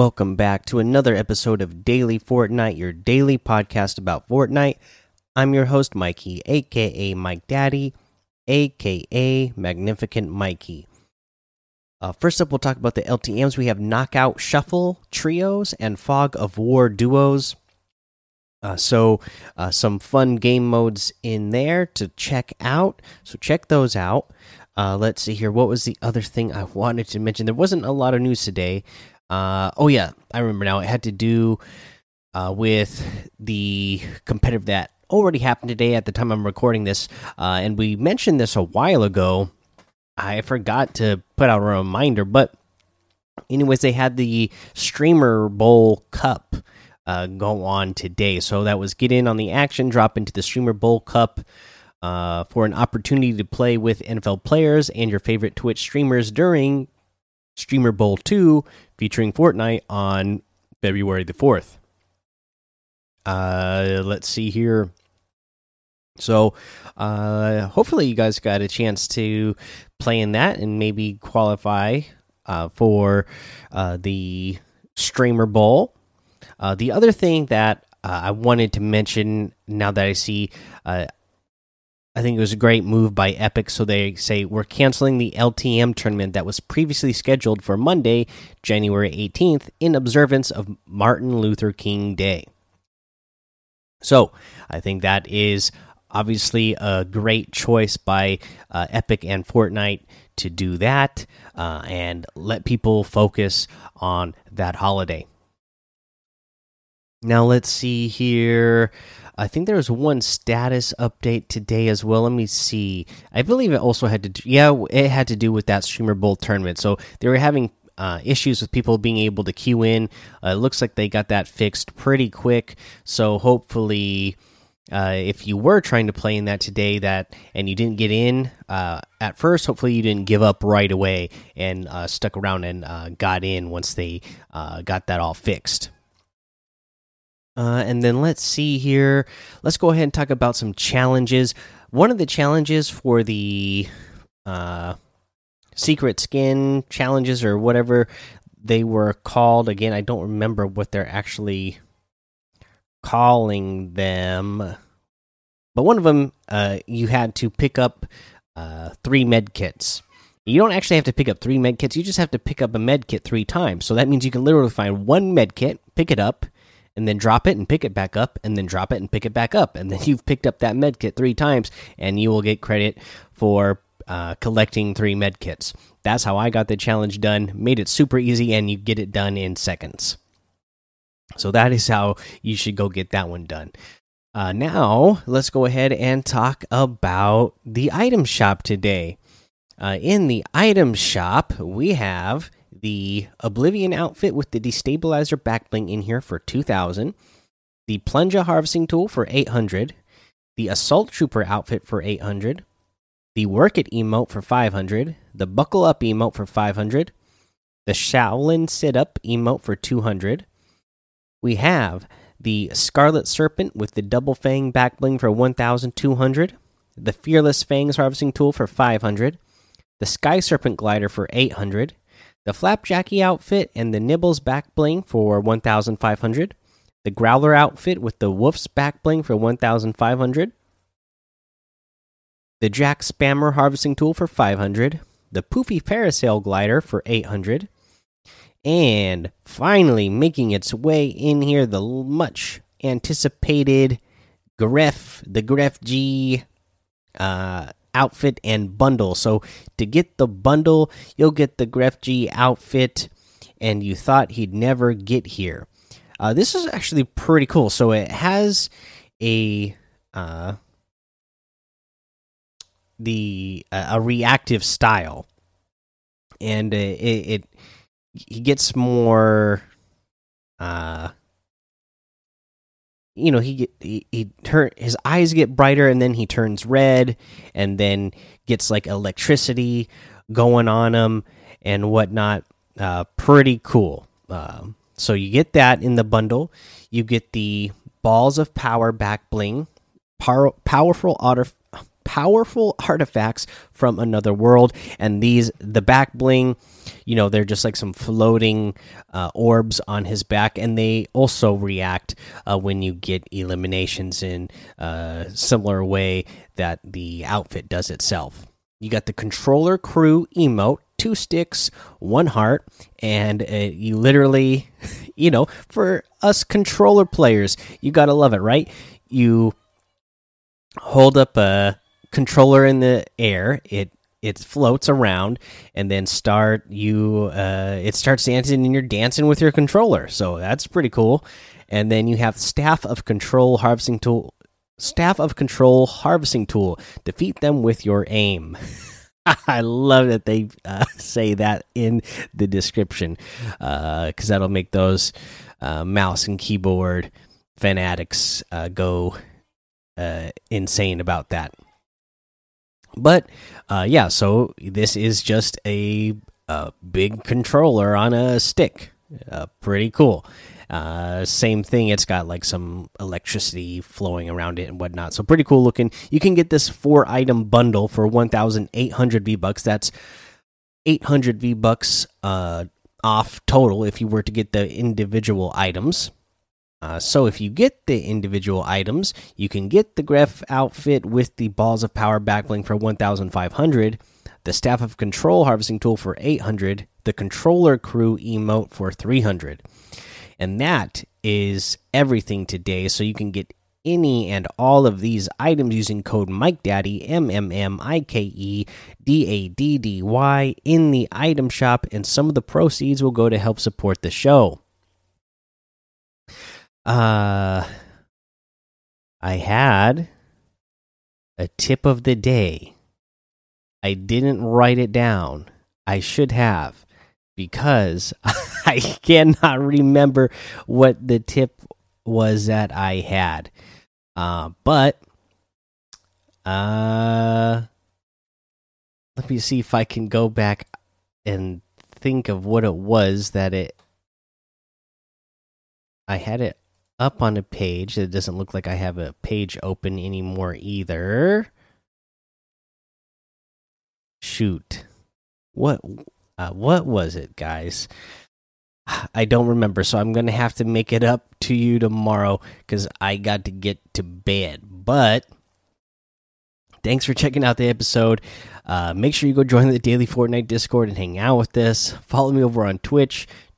Welcome back to another episode of Daily Fortnite, your daily podcast about Fortnite. I'm your host, Mikey, aka Mike Daddy, aka Magnificent Mikey. Uh, first up, we'll talk about the LTMs. We have Knockout Shuffle trios and Fog of War duos. Uh, so, uh, some fun game modes in there to check out. So, check those out. Uh, let's see here. What was the other thing I wanted to mention? There wasn't a lot of news today. Uh, oh yeah, I remember now. It had to do uh, with the competitive that already happened today at the time I'm recording this, uh, and we mentioned this a while ago. I forgot to put out a reminder, but anyways, they had the Streamer Bowl Cup uh, go on today, so that was get in on the action, drop into the Streamer Bowl Cup. Uh, for an opportunity to play with NFL players and your favorite Twitch streamers during Streamer Bowl 2 featuring Fortnite on February the 4th. Uh, let's see here. So, uh, hopefully, you guys got a chance to play in that and maybe qualify uh, for uh, the Streamer Bowl. Uh, the other thing that uh, I wanted to mention now that I see I think it was a great move by Epic. So they say we're canceling the LTM tournament that was previously scheduled for Monday, January 18th, in observance of Martin Luther King Day. So I think that is obviously a great choice by uh, Epic and Fortnite to do that uh, and let people focus on that holiday. Now let's see here. I think there was one status update today as well. Let me see. I believe it also had to do, yeah, it had to do with that Streamer Bowl tournament. So they were having uh, issues with people being able to queue in. Uh, it looks like they got that fixed pretty quick. So hopefully, uh, if you were trying to play in that today, that and you didn't get in uh, at first, hopefully you didn't give up right away and uh, stuck around and uh, got in once they got that all fixed. Uh, and then let's see here. Let's go ahead and talk about some challenges. One of the challenges for the uh, secret skin challenges or whatever they were called. Again, I don't remember what they're actually calling them. But one of them, uh, you had to pick up uh, three med kits. You don't actually have to pick up three med kits. You just have to pick up a med kit three times. So that means you can literally find one med kit, pick it up, and then drop it and pick it back up and then drop it and pick it back up. And then you've picked up that med kit three times and you will get credit for uh, collecting three med kits. That's how i got the challenge done made it super easy and you get it done in seconds. So that is how you should go get that one done. Uh, now let's go ahead and talk about the item shop today. Uh, in the item shop we have the Oblivion outfit with the destabilizer backbling in here for 2000, the Plunger harvesting tool for 800, the Assault Trooper outfit for 800, the Work It emote for 500, the Buckle Up emote for 500, the Shaolin Sit Up emote for 200. We have the Scarlet Serpent with the Double Fang backbling for 1200, the Fearless Fangs harvesting tool for 500, the Sky Serpent glider for 800, the Flapjacky outfit and the Nibbles back bling for 1500, the Growler outfit with the Wolf's back bling for 1500, the Jack Spammer harvesting tool for 500, the Poofy Parasail glider for 800, and finally making its way in here the much anticipated Gref, the Gref G uh outfit and bundle. So to get the bundle, you'll get the Gref G outfit, and you thought he'd never get here. Uh, this is actually pretty cool. So it has a uh, the uh, a reactive style, and uh, it, it he gets more uh you know he he, he turn his eyes get brighter and then he turns red and then gets like electricity going on him and whatnot. Uh pretty cool. Um so you get that in the bundle. You get the balls of power back bling power, powerful auto powerful artifacts from another world. And these, the back bling, you know, they're just like some floating uh, orbs on his back, and they also react uh, when you get eliminations in a similar way that the outfit does itself. You got the controller crew emote, two sticks, one heart, and uh, you literally, you know, for us controller players, you gotta love it, right? You hold up a controller in the air, it it floats around, and then start you uh, it starts dancing, and you're dancing with your controller. So that's pretty cool. And then you have staff of control harvesting tool staff of control harvesting tool. Defeat them with your aim. I love that they uh, say that in the description because uh, that'll make those uh, mouse and keyboard fanatics uh, go uh, insane about that. But uh, yeah, so this is just a, a big controller on a stick. Uh, pretty cool. Uh, same thing. It's got like some electricity flowing around it and whatnot. So pretty cool looking. You can get this four item bundle for 1,800 V bucks. That's 800 V bucks uh, off total if you were to get the individual items. Uh, so if you get the individual items, you can get the Gref outfit with the balls of power backbling for 1,500, the staff of control harvesting tool for 800, the controller crew emote for 300. And that is everything today. So you can get any and all of these items using code Mike Daddy M M M I K E D A D D Y in the item shop, and some of the proceeds will go to help support the show. Uh, I had a tip of the day. I didn't write it down. I should have because I cannot remember what the tip was that I had. Uh, but uh, let me see if I can go back and think of what it was that it. I had it up on a page. It doesn't look like I have a page open anymore either. Shoot. What uh, what was it, guys? I don't remember, so I'm gonna have to make it up to you tomorrow because I got to get to bed. But thanks for checking out the episode. Uh, make sure you go join the daily Fortnite Discord and hang out with us. Follow me over on Twitch,